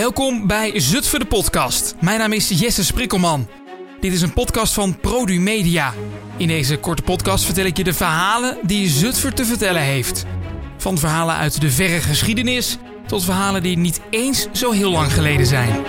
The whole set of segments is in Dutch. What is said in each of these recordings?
Welkom bij Zutphen de podcast. Mijn naam is Jesse Sprikkelman. Dit is een podcast van Produ Media. In deze korte podcast vertel ik je de verhalen die Zutphen te vertellen heeft. Van verhalen uit de verre geschiedenis tot verhalen die niet eens zo heel lang geleden zijn.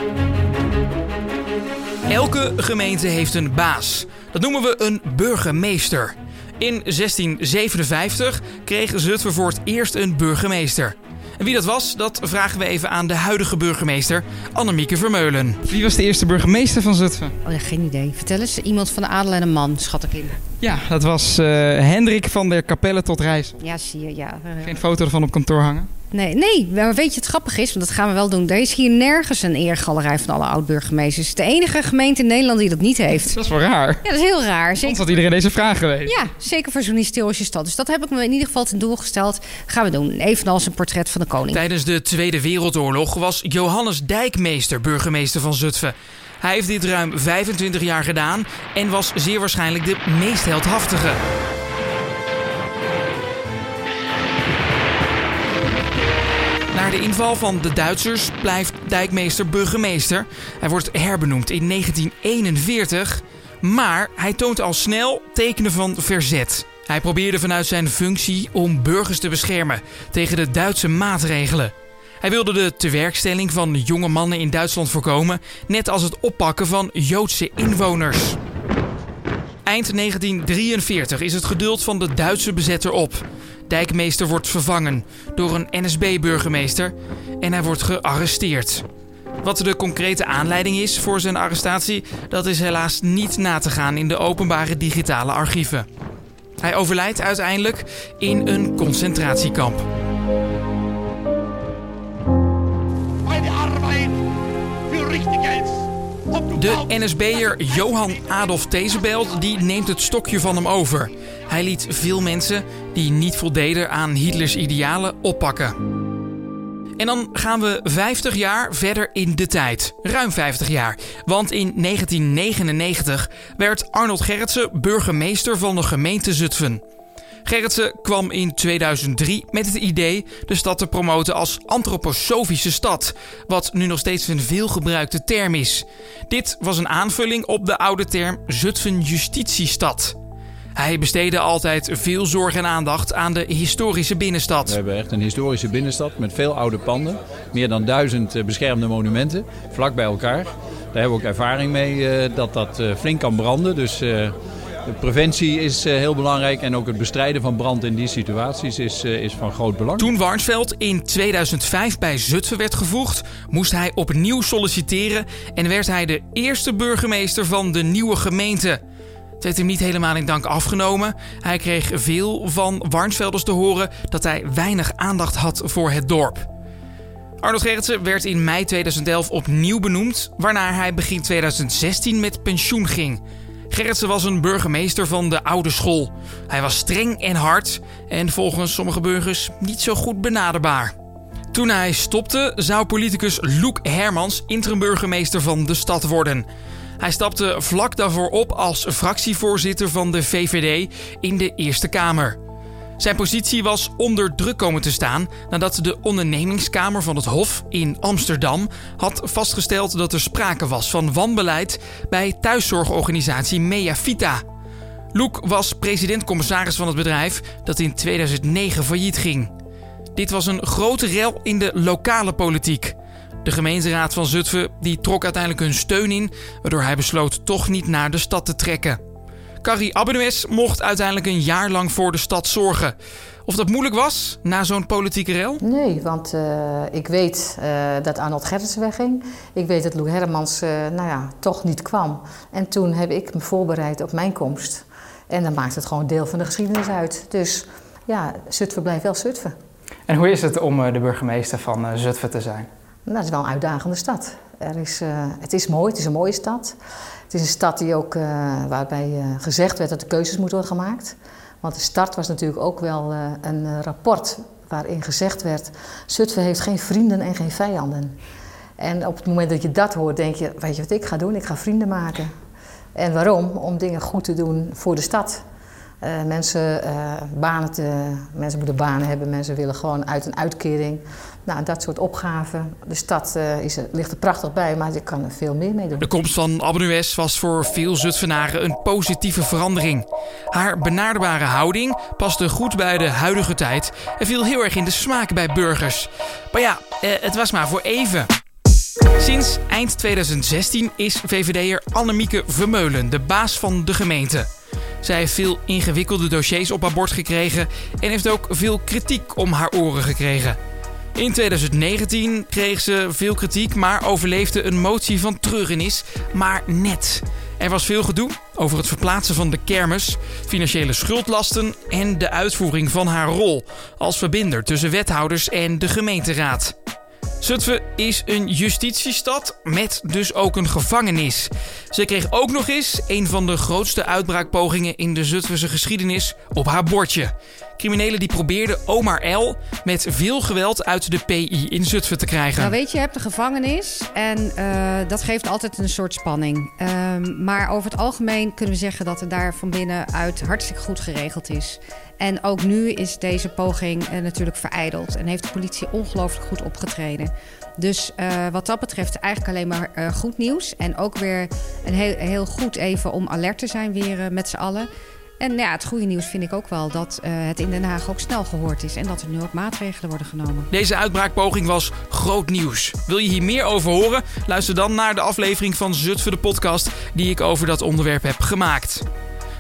Elke gemeente heeft een baas. Dat noemen we een burgemeester. In 1657 kreeg Zutphen voor het eerst een burgemeester. En wie dat was, dat vragen we even aan de huidige burgemeester, Annemieke Vermeulen. Wie was de eerste burgemeester van Zutphen? Oh ja, geen idee. Vertel eens, iemand van de adel en een man, schat ik in. Ja, dat was uh, Hendrik van der Capelle tot Reis. Ja, zie je, ja. Geen foto ervan op kantoor hangen? Nee, nee, maar weet je het grappig is? Want dat gaan we wel doen. Er is hier nergens een eergalerij van alle oud-burgemeesters. Het is de enige gemeente in Nederland die dat niet heeft. Dat is wel raar. Ja, dat is heel raar. Zeker... had iedereen deze vraag geweest. Ja, zeker voor zo'n historische stad. Dus dat heb ik me in ieder geval ten doel gesteld. Gaan we doen. Evenals een portret van de koning. Tijdens de Tweede Wereldoorlog was Johannes Dijkmeester burgemeester van Zutphen. Hij heeft dit ruim 25 jaar gedaan en was zeer waarschijnlijk de meest heldhaftige. Na de inval van de Duitsers blijft Dijkmeester burgemeester. Hij wordt herbenoemd in 1941, maar hij toont al snel tekenen van verzet. Hij probeerde vanuit zijn functie om burgers te beschermen tegen de Duitse maatregelen. Hij wilde de tewerkstelling van jonge mannen in Duitsland voorkomen, net als het oppakken van Joodse inwoners. Eind 1943 is het geduld van de Duitse bezetter op. Dijkmeester wordt vervangen door een NSB-burgemeester en hij wordt gearresteerd. Wat de concrete aanleiding is voor zijn arrestatie, dat is helaas niet na te gaan in de openbare digitale archieven. Hij overlijdt uiteindelijk in een concentratiekamp. De NSB'er Johan Adolf Tezebelt die neemt het stokje van hem over. Hij liet veel mensen die niet voldeden aan Hitlers idealen oppakken. En dan gaan we 50 jaar verder in de tijd. Ruim 50 jaar. Want in 1999 werd Arnold Gerritsen burgemeester van de gemeente Zutphen. Gerritsen kwam in 2003 met het idee de stad te promoten als antroposofische stad, wat nu nog steeds een veelgebruikte term is. Dit was een aanvulling op de oude term Zutphen Justitiestad. Hij besteedde altijd veel zorg en aandacht aan de historische binnenstad. We hebben echt een historische binnenstad met veel oude panden. Meer dan duizend eh, beschermde monumenten, vlak bij elkaar. Daar hebben we ook ervaring mee eh, dat dat eh, flink kan branden. Dus de preventie is heel belangrijk en ook het bestrijden van brand in die situaties is, is van groot belang. Toen Warnsveld in 2005 bij Zutphen werd gevoegd, moest hij opnieuw solliciteren en werd hij de eerste burgemeester van de nieuwe gemeente. Het werd hem niet helemaal in dank afgenomen. Hij kreeg veel van Warnsvelders te horen dat hij weinig aandacht had voor het dorp. Arnold Gerritsen werd in mei 2011 opnieuw benoemd, waarna hij begin 2016 met pensioen ging. Gerritsen was een burgemeester van de oude school. Hij was streng en hard en volgens sommige burgers niet zo goed benaderbaar. Toen hij stopte, zou politicus Loek Hermans interim-burgemeester van de stad worden. Hij stapte vlak daarvoor op als fractievoorzitter van de VVD in de Eerste Kamer. Zijn positie was onder druk komen te staan nadat de ondernemingskamer van het Hof in Amsterdam had vastgesteld dat er sprake was van wanbeleid bij thuiszorgorganisatie Mea Vita. Loek was president-commissaris van het bedrijf dat in 2009 failliet ging. Dit was een grote rel in de lokale politiek. De gemeenteraad van Zutphen die trok uiteindelijk hun steun in, waardoor hij besloot toch niet naar de stad te trekken. Carrie Abbenues mocht uiteindelijk een jaar lang voor de stad zorgen. Of dat moeilijk was na zo'n politieke rel? Nee, want uh, ik weet uh, dat Arnold Gerritsen wegging. Ik weet dat Lou Hermans uh, nou ja, toch niet kwam. En toen heb ik me voorbereid op mijn komst. En dan maakt het gewoon deel van de geschiedenis uit. Dus ja, Zutphen blijft wel Zutphen. En hoe is het om de burgemeester van Zutphen te zijn? Nou, dat is wel een uitdagende stad. Er is, het is mooi, het is een mooie stad. Het is een stad die ook, uh, waarbij uh, gezegd werd dat de keuzes moeten worden gemaakt. Want de start was natuurlijk ook wel een rapport waarin gezegd werd... Zutphen heeft geen vrienden en geen vijanden. En op het moment dat je dat hoort, denk je, weet je wat ik ga doen? Ik ga vrienden maken. En waarom? Om dingen goed te doen voor de stad. Mensen, banen te, mensen moeten banen hebben, mensen willen gewoon uit een uitkering. Nou, dat soort opgaven. De stad uh, is, ligt er prachtig bij, maar je kan er veel meer mee doen. De komst van Abbenues was voor veel Zutphenaren een positieve verandering. Haar benaderbare houding paste goed bij de huidige tijd en viel heel erg in de smaak bij burgers. Maar ja, eh, het was maar voor even. Sinds eind 2016 is VVD'er Annemieke Vermeulen de baas van de gemeente. Zij heeft veel ingewikkelde dossiers op haar bord gekregen en heeft ook veel kritiek om haar oren gekregen. In 2019 kreeg ze veel kritiek, maar overleefde een motie van treurenis, maar net. Er was veel gedoe over het verplaatsen van de kermis, financiële schuldlasten en de uitvoering van haar rol als verbinder tussen wethouders en de gemeenteraad. Zutphen is een justitiestad met dus ook een gevangenis. Ze kreeg ook nog eens een van de grootste uitbraakpogingen in de Zutphense geschiedenis op haar bordje. Criminelen die probeerden Omar L. met veel geweld uit de PI in Zutphen te krijgen. Nou weet je, je hebt de gevangenis en uh, dat geeft altijd een soort spanning. Uh, maar over het algemeen kunnen we zeggen dat het daar van binnenuit hartstikke goed geregeld is. En ook nu is deze poging uh, natuurlijk vereideld en heeft de politie ongelooflijk goed opgetreden. Dus uh, wat dat betreft eigenlijk alleen maar goed nieuws. En ook weer een heel, heel goed even om alert te zijn weer met z'n allen. En ja, het goede nieuws vind ik ook wel dat uh, het in Den Haag ook snel gehoord is en dat er nu ook maatregelen worden genomen. Deze uitbraakpoging was groot nieuws. Wil je hier meer over horen? Luister dan naar de aflevering van Zutphen de podcast die ik over dat onderwerp heb gemaakt.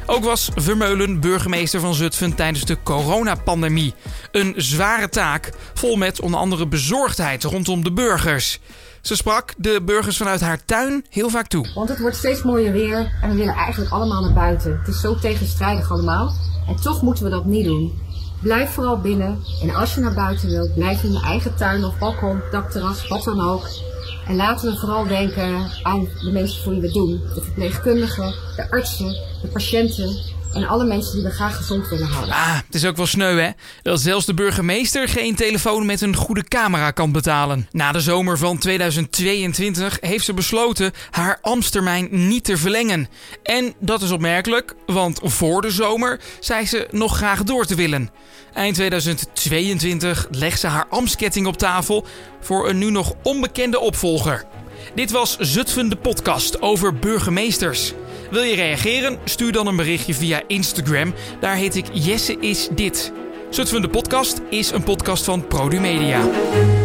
Ook was Vermeulen burgemeester van Zutphen tijdens de coronapandemie. Een zware taak, vol met onder andere bezorgdheid rondom de burgers. Ze sprak de burgers vanuit haar tuin heel vaak toe. Want het wordt steeds mooier weer en we willen eigenlijk allemaal naar buiten. Het is zo tegenstrijdig allemaal. En toch moeten we dat niet doen. Blijf vooral binnen. En als je naar buiten wilt, blijf in je eigen tuin of balkon, dakterras, wat dan ook. En laten we vooral denken aan de mensen voor wie we doen. De verpleegkundigen, de artsen, de patiënten en alle mensen die we graag gezond willen houden. Ah, het is ook wel sneu hè? Dat zelfs de burgemeester geen telefoon met een goede camera kan betalen. Na de zomer van 2022 heeft ze besloten haar ambtstermijn niet te verlengen. En dat is opmerkelijk, want voor de zomer zei ze nog graag door te willen. Eind 2022 legt ze haar ambtsketting op tafel voor een nu nog onbekende opvolger. Dit was Zutphen de podcast over burgemeesters. Wil je reageren? Stuur dan een berichtje via Instagram. Daar heet ik Jesse is dit. Zutphen de podcast is een podcast van Produmedia. Media.